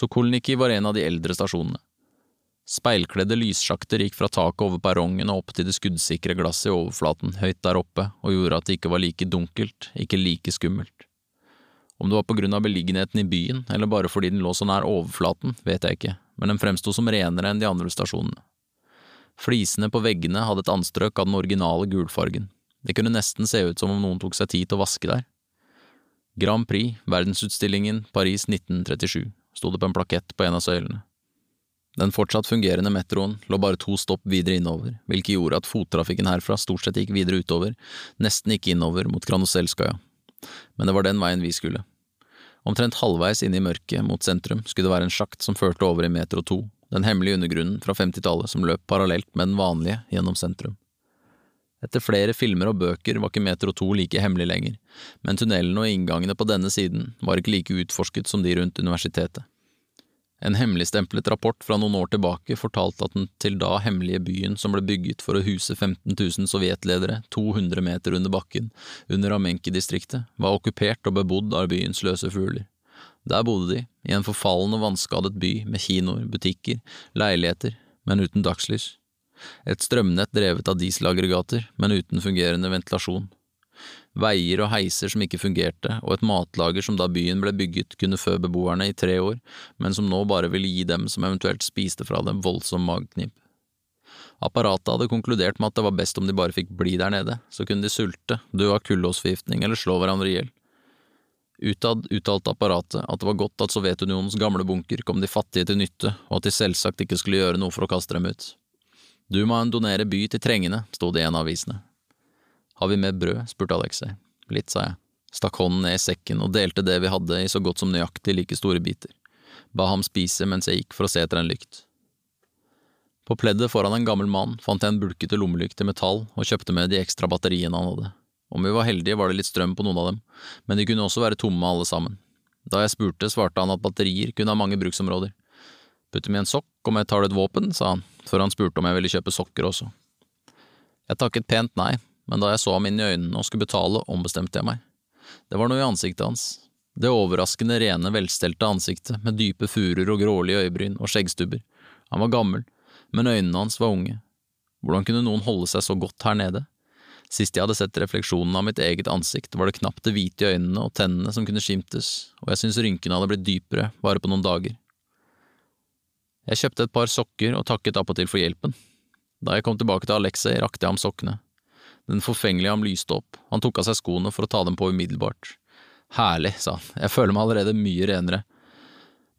Sokolniki var en av de eldre stasjonene. Speilkledde lyssjakter gikk fra taket over perrongen og opp til det skuddsikre glasset i overflaten høyt der oppe og gjorde at det ikke var like dunkelt, ikke like skummelt. Om det var på grunn av beliggenheten i byen, eller bare fordi den lå så nær overflaten, vet jeg ikke, men den fremsto som renere enn de andre stasjonene. Flisene på veggene hadde et anstrøk av den originale gulfargen, det kunne nesten se ut som om noen tok seg tid til å vaske der. Grand Prix, verdensutstillingen, Paris 1937, sto det på en plakett på en av søylene. Den fortsatt fungerende metroen lå bare to stopp videre innover, hvilket gjorde at fottrafikken herfra stort sett gikk videre utover, nesten ikke innover mot Kranoselskaja. Men det var den veien vi skulle. Omtrent halvveis inne i mørket mot sentrum skulle det være en sjakt som førte over i Metro 2, den hemmelige undergrunnen fra 50-tallet som løp parallelt med den vanlige gjennom sentrum. Etter flere filmer og bøker var ikke Metro 2 like hemmelig lenger, men tunnelene og inngangene på denne siden var ikke like utforsket som de rundt universitetet. En hemmeligstemplet rapport fra noen år tilbake fortalte at den til da hemmelige byen som ble bygget for å huse 15 000 sovjetledere 200 meter under bakken, under Amenki-distriktet, var okkupert og bebodd av byens løse fugler. Der bodde de, i en forfallen og vannskadet by med kinoer, butikker, leiligheter, men uten dagslys. Et strømnett drevet av dieselaggregater, men uten fungerende ventilasjon veier og heiser som ikke fungerte, og et matlager som da byen ble bygget kunne fø beboerne i tre år, men som nå bare ville gi dem som eventuelt spiste fra dem, voldsom mageknip. Apparatet hadde konkludert med at det var best om de bare fikk bli der nede, så kunne de sulte, dø av kullåsforgiftning eller slå hverandre i hjel. Utad uttalte apparatet at det var godt at Sovjetunionens gamle bunker kom de fattige til nytte, og at de selvsagt ikke skulle gjøre noe for å kaste dem ut. Du må donere by til trengende, sto det i en av avisene. Har vi med brød? spurte Alexei. Litt, sa jeg. Stakk hånden ned i sekken og delte det vi hadde i så godt som nøyaktig like store biter. Ba ham spise mens jeg gikk for å se etter en lykt. På pleddet foran en gammel mann fant jeg en bulkete lommelykt i metall og kjøpte med de ekstra batteriene han hadde. Om vi var heldige var det litt strøm på noen av dem, men de kunne også være tomme alle sammen. Da jeg spurte, svarte han at batterier kunne ha mange bruksområder. Putt dem i en sokk om jeg tar det et våpen, sa han, før han spurte om jeg ville kjøpe sokker også. Jeg takket pent nei, men da jeg så ham inn i øynene og skulle betale, ombestemte jeg meg. Det var noe i ansiktet hans. Det overraskende rene, velstelte ansiktet med dype furer og grålige øyebryn og skjeggstubber. Han var gammel, men øynene hans var unge. Hvordan kunne noen holde seg så godt her nede? Sist jeg hadde sett refleksjonen av mitt eget ansikt, var det knapt det hvite i øynene og tennene som kunne skimtes, og jeg syntes rynkene hadde blitt dypere bare på noen dager. Jeg kjøpte et par sokker og takket appåtil for hjelpen. Da jeg kom tilbake til Alexei, rakte jeg ham sokkene. Den forfengelige ham lyste opp, han tok av seg skoene for å ta dem på umiddelbart. Herlig, sa han, jeg føler meg allerede mye renere.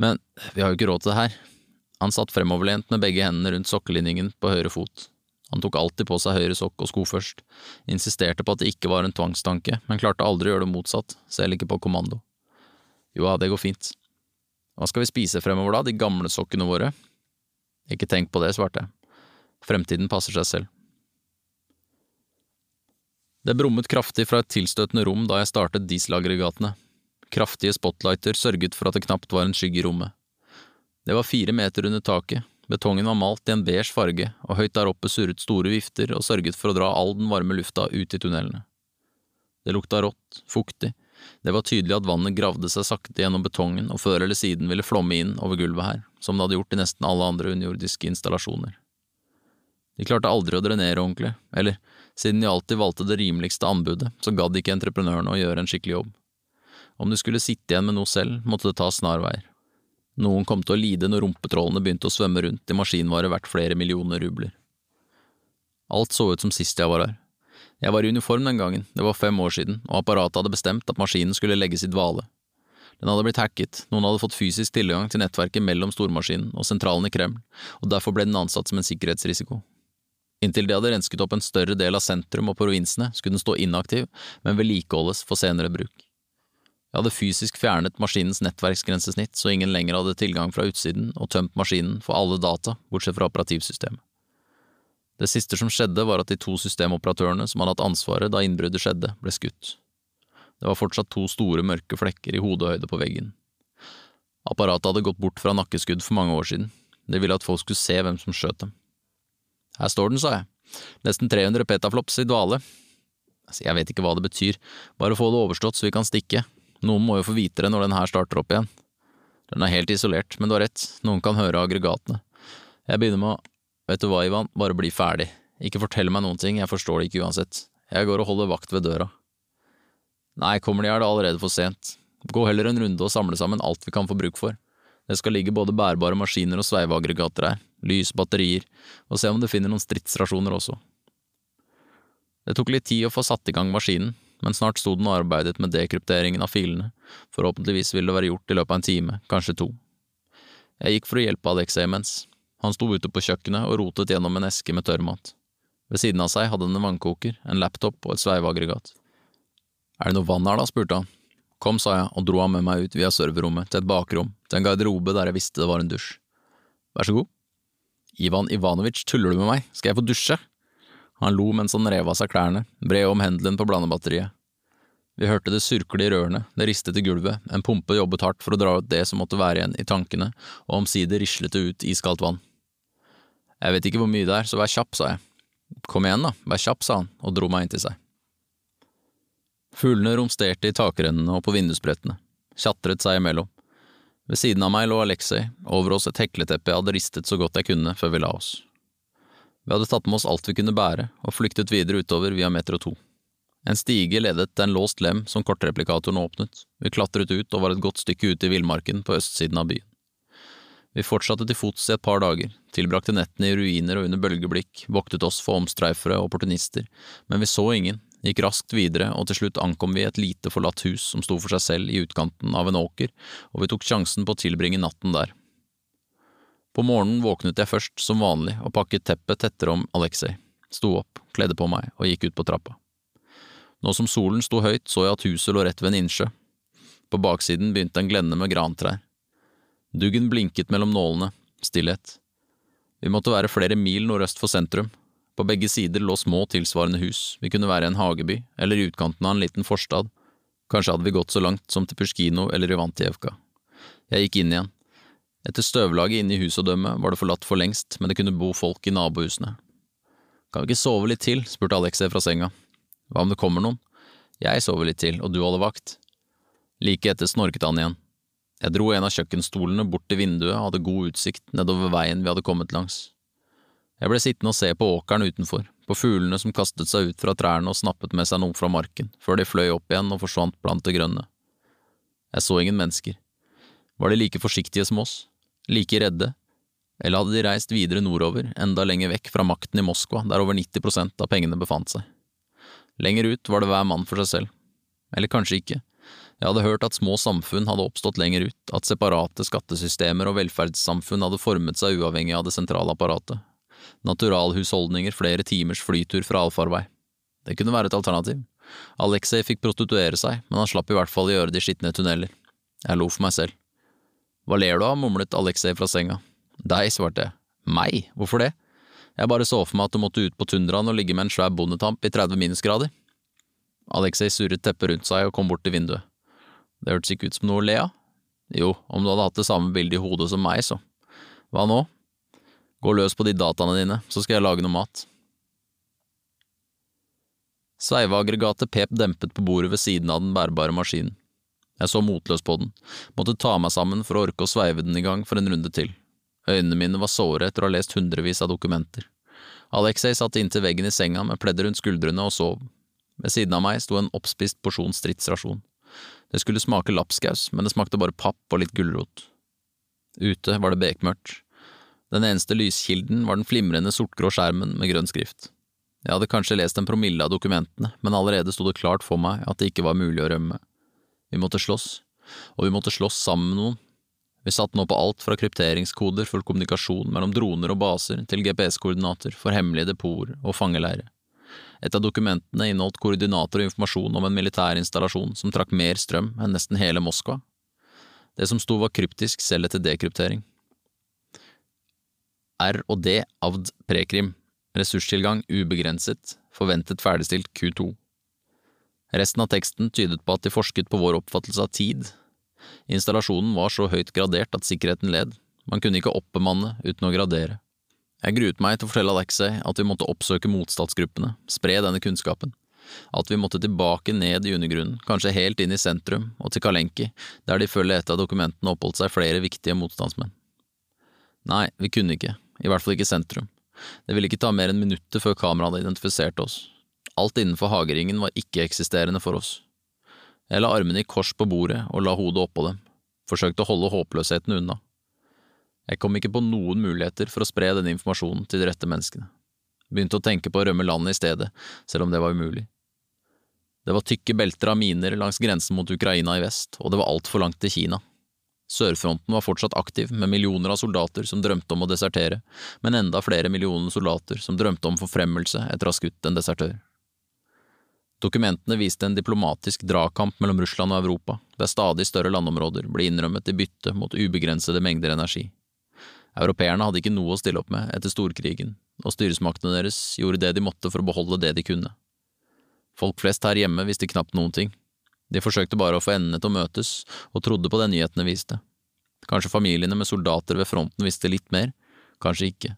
Men vi har jo ikke råd til det her. Han satt fremoverlent med begge hendene rundt sokkelinningen på høyre fot. Han tok alltid på seg høyre sokk og sko først, insisterte på at det ikke var en tvangstanke, men klarte aldri å gjøre det motsatt, selv ikke på kommando. Jo det går fint. Hva skal vi spise fremover da, de gamle sokkene våre? Ikke tenk på det, svarte jeg. Fremtiden passer seg selv. Det brummet kraftig fra et tilstøtende rom da jeg startet dieselaggregatene. Kraftige spotlighter sørget for at det knapt var en skygge i rommet. Det var fire meter under taket, betongen var malt i en beige farge, og høyt der oppe surret store vifter og sørget for å dra all den varme lufta ut i tunnelene. Det lukta rått, fuktig, det var tydelig at vannet gravde seg sakte gjennom betongen og før eller siden ville flomme inn over gulvet her, som det hadde gjort i nesten alle andre underjordiske installasjoner. De klarte aldri å drenere ordentlig, eller siden de alltid valgte det rimeligste anbudet, så gadd ikke entreprenørene å gjøre en skikkelig jobb. Om du skulle sitte igjen med noe selv, måtte det tas snarveier. Noen kom til å lide når rumpetrollene begynte å svømme rundt i maskinvare verdt flere millioner rubler. Alt så ut som sist jeg var her. Jeg var i uniform den gangen, det var fem år siden, og apparatet hadde bestemt at maskinen skulle legges i dvale. Den hadde blitt hacket, noen hadde fått fysisk tilgang til nettverket mellom stormaskinen og sentralen i Kreml, og derfor ble den ansatt som en sikkerhetsrisiko. Inntil de hadde rensket opp en større del av sentrum og provinsene, skulle den stå inaktiv, men vedlikeholdes for senere bruk. Jeg hadde fysisk fjernet maskinens nettverksgrensesnitt så ingen lenger hadde tilgang fra utsiden, og tømt maskinen for alle data, bortsett fra operativsystemet. Det siste som skjedde, var at de to systemoperatørene som hadde hatt ansvaret da innbruddet skjedde, ble skutt. Det var fortsatt to store, mørke flekker i hodehøyde på veggen. Apparatet hadde gått bort fra nakkeskudd for mange år siden, de ville at folk skulle se hvem som skjøt dem. Her står den, sa jeg. Nesten 300 petaflops i dvale. Altså, jeg vet ikke hva det betyr, bare få det overstått så vi kan stikke. Noen må jo få vite det når den her starter opp igjen. Den er helt isolert, men du har rett, noen kan høre aggregatene. Jeg begynner med å… Vet du hva, Ivan, bare bli ferdig. Ikke fortell meg noen ting, jeg forstår det ikke uansett. Jeg går og holder vakt ved døra. Nei, kommer de er det allerede for sent. Gå heller en runde og samle sammen alt vi kan få bruk for. Det skal ligge både bærbare maskiner og sveiveaggregater her, lys, batterier, og se om du finner noen stridsrasjoner også. Det tok litt tid å få satt i gang maskinen, men snart sto den og arbeidet med dekrypteringen av filene, forhåpentligvis ville det være gjort i løpet av en time, kanskje to. Jeg gikk for å hjelpe Alexei imens. Han sto ute på kjøkkenet og rotet gjennom en eske med tørrmat. Ved siden av seg hadde han en vannkoker, en laptop og et sveiveaggregat. Er det noe vann her da, spurte han. Kom, sa jeg og dro han med meg ut via serverrommet til et bakrom, til en garderobe der jeg visste det var en dusj. Vær så god. Ivan Ivanovic, tuller du med meg, skal jeg få dusje? Han lo mens han rev av seg klærne, bred om hendelen på blandebatteriet. Vi hørte det surkle i rørene, det ristet i gulvet, en pumpe jobbet hardt for å dra ut det som måtte være igjen i tankene, og omsider rislet det ut iskaldt vann. Jeg vet ikke hvor mye det er, så vær kjapp, sa jeg. Kom igjen, da, vær kjapp, sa han og dro meg inn til seg. Fuglene romsterte i takrennene og på vindusbrettene, tjatret seg imellom. Ved siden av meg lå Alexei, over oss et hekleteppe jeg hadde ristet så godt jeg kunne før vi la oss. Vi hadde tatt med oss alt vi kunne bære, og flyktet videre utover via metro 2. En stige ledet til en låst lem som kortreplikatoren åpnet, vi klatret ut og var et godt stykke ute i villmarken på østsiden av byen. Vi fortsatte til fots i et par dager, tilbrakte nettene i ruiner og under bølgeblikk, voktet oss for omstreifere og opportunister, men vi så ingen, gikk raskt videre og til slutt ankom vi et lite forlatt hus som sto for seg selv i utkanten av en åker, og vi tok sjansen på å tilbringe natten der. På morgenen våknet jeg først, som vanlig, og pakket teppet tettere om Alexei, sto opp, kledde på meg og gikk ut på trappa. Nå som solen sto høyt, så jeg at huset lå rett ved en innsjø. På baksiden begynte en glenne med grantrær. Duggen blinket mellom nålene, stillhet. Vi måtte være flere mil nordøst for sentrum. På begge sider lå små, tilsvarende hus, vi kunne være i en hageby eller i utkanten av en liten forstad. Kanskje hadde vi gått så langt som til Pushkino eller Ivantijevka. Jeg gikk inn igjen. Etter støvlaget inne i dømme var det forlatt for lengst, men det kunne bo folk i nabohusene. Kan vi ikke sove litt til, spurte Alexei fra senga. Hva om det kommer noen? Jeg sover litt til, og du holder vakt. Like etter snorket han igjen. Jeg dro en av kjøkkenstolene bort til vinduet og hadde god utsikt nedover veien vi hadde kommet langs. Jeg ble sittende og se på åkeren utenfor, på fuglene som kastet seg ut fra trærne og snappet med seg noe fra marken, før de fløy opp igjen og forsvant blant det grønne. Jeg så ingen mennesker. Var de like forsiktige som oss? like redde, eller hadde de reist videre nordover, enda lenger vekk fra makten i Moskva, der over 90 prosent av pengene befant seg. Lenger ut var det hver mann for seg selv. Eller kanskje ikke. Jeg hadde hørt at små samfunn hadde oppstått lenger ut, at separate skattesystemer og velferdssamfunn hadde formet seg uavhengig av det sentrale apparatet. Naturalhusholdninger flere timers flytur fra allfarvei. Det kunne være et alternativ. Alexei fikk prostituere seg, men han slapp i hvert fall å gjøre det i skitne tunneler. Jeg lo for meg selv. Hva ler du av, mumlet Alexei fra senga. Deg, svarte jeg. Meg, hvorfor det? Jeg bare så for meg at du måtte ut på tundraen og ligge med en svær bondetamp i 30 minusgrader. Alexei surret teppet rundt seg og kom bort til vinduet. Det hørtes ikke ut som noe å le av. Jo, om du hadde hatt det samme bildet i hodet som meg, så. Hva nå? Gå løs på de dataene dine, så skal jeg lage noe mat. Sveiveaggregatet pep dempet på bordet ved siden av den bærbare maskinen. Jeg så motløs på den, måtte ta meg sammen for å orke å sveive den i gang for en runde til. Øynene mine var såre etter å ha lest hundrevis av dokumenter. Alexei satt inntil veggen i senga med pleddet rundt skuldrene og sov. Ved siden av meg sto en oppspist porsjon stridsrasjon. Det skulle smake lapskaus, men det smakte bare papp og litt gulrot. Ute var det bekmørkt. Den eneste lyskilden var den flimrende sortgrå skjermen med grønn skrift. Jeg hadde kanskje lest en promille av dokumentene, men allerede sto det klart for meg at det ikke var mulig å rømme. Vi måtte slåss, og vi måtte slåss sammen med noen. Vi satt nå på alt fra krypteringskoder for kommunikasjon mellom droner og baser til GPS-koordinater for hemmelige depoter og fangeleire. Et av dokumentene inneholdt koordinater og informasjon om en militær installasjon som trakk mer strøm enn nesten hele Moskva. Det som sto var kryptisk selv etter dekryptering. R og D avd prekrim, ressurstilgang ubegrenset, forventet ferdigstilt Q2. Resten av teksten tydet på at de forsket på vår oppfattelse av tid. Installasjonen var så høyt gradert at sikkerheten led, man kunne ikke oppbemanne uten å gradere. Jeg gruet meg til å fortelle Alexei at vi måtte oppsøke motstandsgruppene, spre denne kunnskapen. At vi måtte tilbake ned i undergrunnen, kanskje helt inn i sentrum, og til Kalenki, der de ifølge et av dokumentene oppholdt seg flere viktige motstandsmenn. Nei, vi kunne ikke, i hvert fall ikke sentrum. Det ville ikke ta mer enn minutter før kameraene identifiserte oss. Alt innenfor hageringen var ikke-eksisterende for oss. Jeg la armene i kors på bordet og la hodet oppå dem, forsøkte å holde håpløsheten unna. Jeg kom ikke på noen muligheter for å spre denne informasjonen til de rette menneskene. Begynte å tenke på å rømme landet i stedet, selv om det var umulig. Det var tykke belter av miner langs grensen mot Ukraina i vest, og det var altfor langt til Kina. Sørfronten var fortsatt aktiv, med millioner av soldater som drømte om å desertere, men enda flere millioner soldater som drømte om forfremmelse etter å ha skutt en desertør. Dokumentene viste en diplomatisk dragkamp mellom Russland og Europa, der stadig større landområder ble innrømmet i bytte mot ubegrensede mengder energi. Europeerne hadde ikke noe å stille opp med etter storkrigen, og styresmaktene deres gjorde det de måtte for å beholde det de kunne. Folk flest her hjemme visste knapt noen ting. De forsøkte bare å få endene til å møtes, og trodde på det nyhetene viste. Kanskje familiene med soldater ved fronten visste litt mer, kanskje ikke.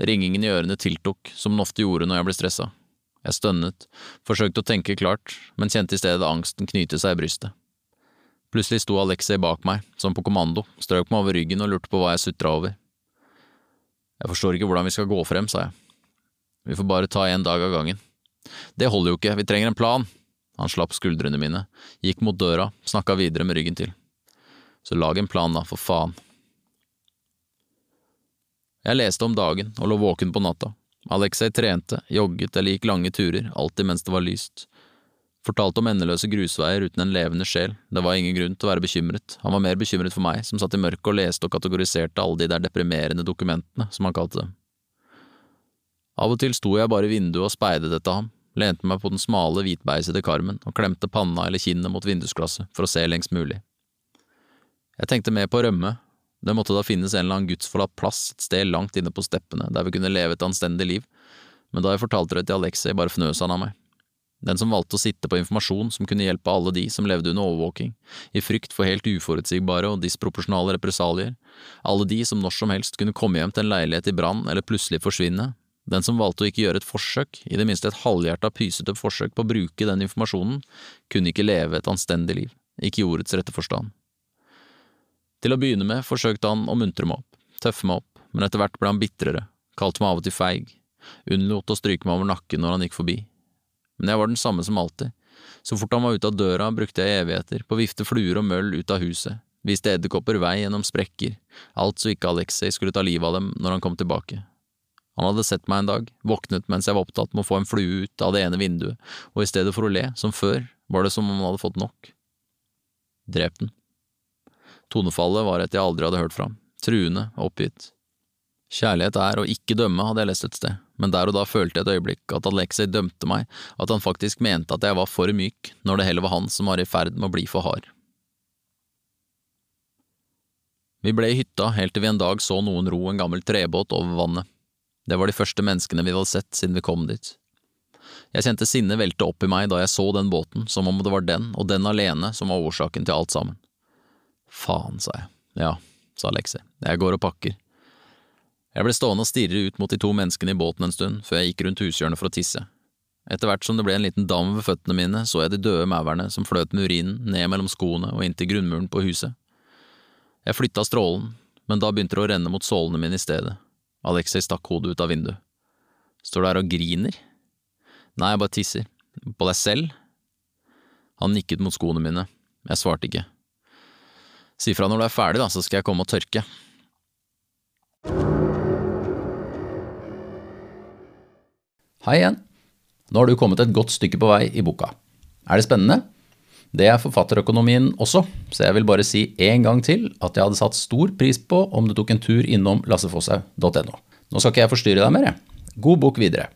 Ringingen i ørene tiltok, som den ofte gjorde når jeg ble stressa. Jeg stønnet, forsøkte å tenke klart, men kjente i stedet angsten knyte seg i brystet. Plutselig sto Alexei bak meg, som på kommando, strøk meg over ryggen og lurte på hva jeg sutra over. Jeg forstår ikke hvordan vi skal gå frem, sa jeg. Vi får bare ta en dag av gangen. Det holder jo ikke, vi trenger en plan. Han slapp skuldrene mine, gikk mot døra, snakka videre med ryggen til. Så lag en plan, da, for faen. Jeg leste om dagen og lå våken på natta. Alexei trente, jogget eller gikk lange turer, alltid mens det var lyst. Fortalte om endeløse grusveier uten en levende sjel, det var ingen grunn til å være bekymret, han var mer bekymret for meg, som satt i mørket og leste og kategoriserte alle de der deprimerende dokumentene, som han kalte dem. Av og til sto jeg bare i vinduet og speidet etter ham, lente meg på den smale, hvitbeisede karmen og klemte panna eller kinnet mot vindusglasset for å se lengst mulig. Jeg tenkte mer på å rømme, det måtte da finnes en eller annen gudsforlatt plass et sted langt inne på steppene der vi kunne leve et anstendig liv, men da jeg fortalte det til Alexei, bare fnøs han av meg. Den som valgte å sitte på informasjon som kunne hjelpe alle de som levde under overvåking, i frykt for helt uforutsigbare og disproporsjonale represalier, alle de som når som helst kunne komme hjem til en leilighet i brann eller plutselig forsvinne, den som valgte å ikke gjøre et forsøk, i det minste et halvhjerta pysete forsøk på å bruke den informasjonen, kunne ikke leve et anstendig liv, ikke i ordets rette forstand. Til å begynne med forsøkte han å muntre meg opp, tøffe meg opp, men etter hvert ble han bitrere, kalte meg av og til feig, unnlot å stryke meg over nakken når han gikk forbi men jeg var den samme som alltid. Så fort han var ute av døra, brukte jeg evigheter på å vifte fluer og møll ut av huset, viste edderkopper vei gjennom sprekker, alt så ikke Alexei skulle ta livet av dem når han kom tilbake. Han hadde sett meg en dag, våknet mens jeg var opptatt med å få en flue ut av det ene vinduet, og i stedet for å le, som før, var det som om han hadde fått nok. Drep den. Tonefallet var et jeg aldri hadde hørt fra truende oppgitt. Kjærlighet er å ikke dømme, hadde jeg lest et sted men der og da følte jeg et øyeblikk at Alexei dømte meg, at han faktisk mente at jeg var for myk, når det heller var han som var i ferd med å bli for hard. Vi ble i hytta helt til vi en dag så noen ro en gammel trebåt over vannet. Det var de første menneskene vi hadde sett siden vi kom dit. Jeg kjente sinnet velte opp i meg da jeg så den båten, som om det var den, og den alene, som var årsaken til alt sammen. Faen, sa jeg. Ja, sa Alexei, jeg går og pakker. Jeg ble stående og stirre ut mot de to menneskene i båten en stund, før jeg gikk rundt hushjørnet for å tisse. Etter hvert som det ble en liten dam ved føttene mine, så jeg de døde maurene som fløt med urinen ned mellom skoene og inntil grunnmuren på huset. Jeg flytta strålen, men da begynte det å renne mot sålene mine i stedet. Alexei stakk hodet ut av vinduet. Står du her og griner? Nei, jeg bare tisser. På deg selv? Han nikket mot skoene mine. Jeg svarte ikke. Si fra når du er ferdig, da, så skal jeg komme og tørke. Hei igjen. Nå har du kommet et godt stykke på vei i boka. Er det spennende? Det er forfatterøkonomien også, så jeg vil bare si en gang til at jeg hadde satt stor pris på om du tok en tur innom lassefosshaug.no. Nå skal ikke jeg forstyrre deg mer, jeg. God bok videre.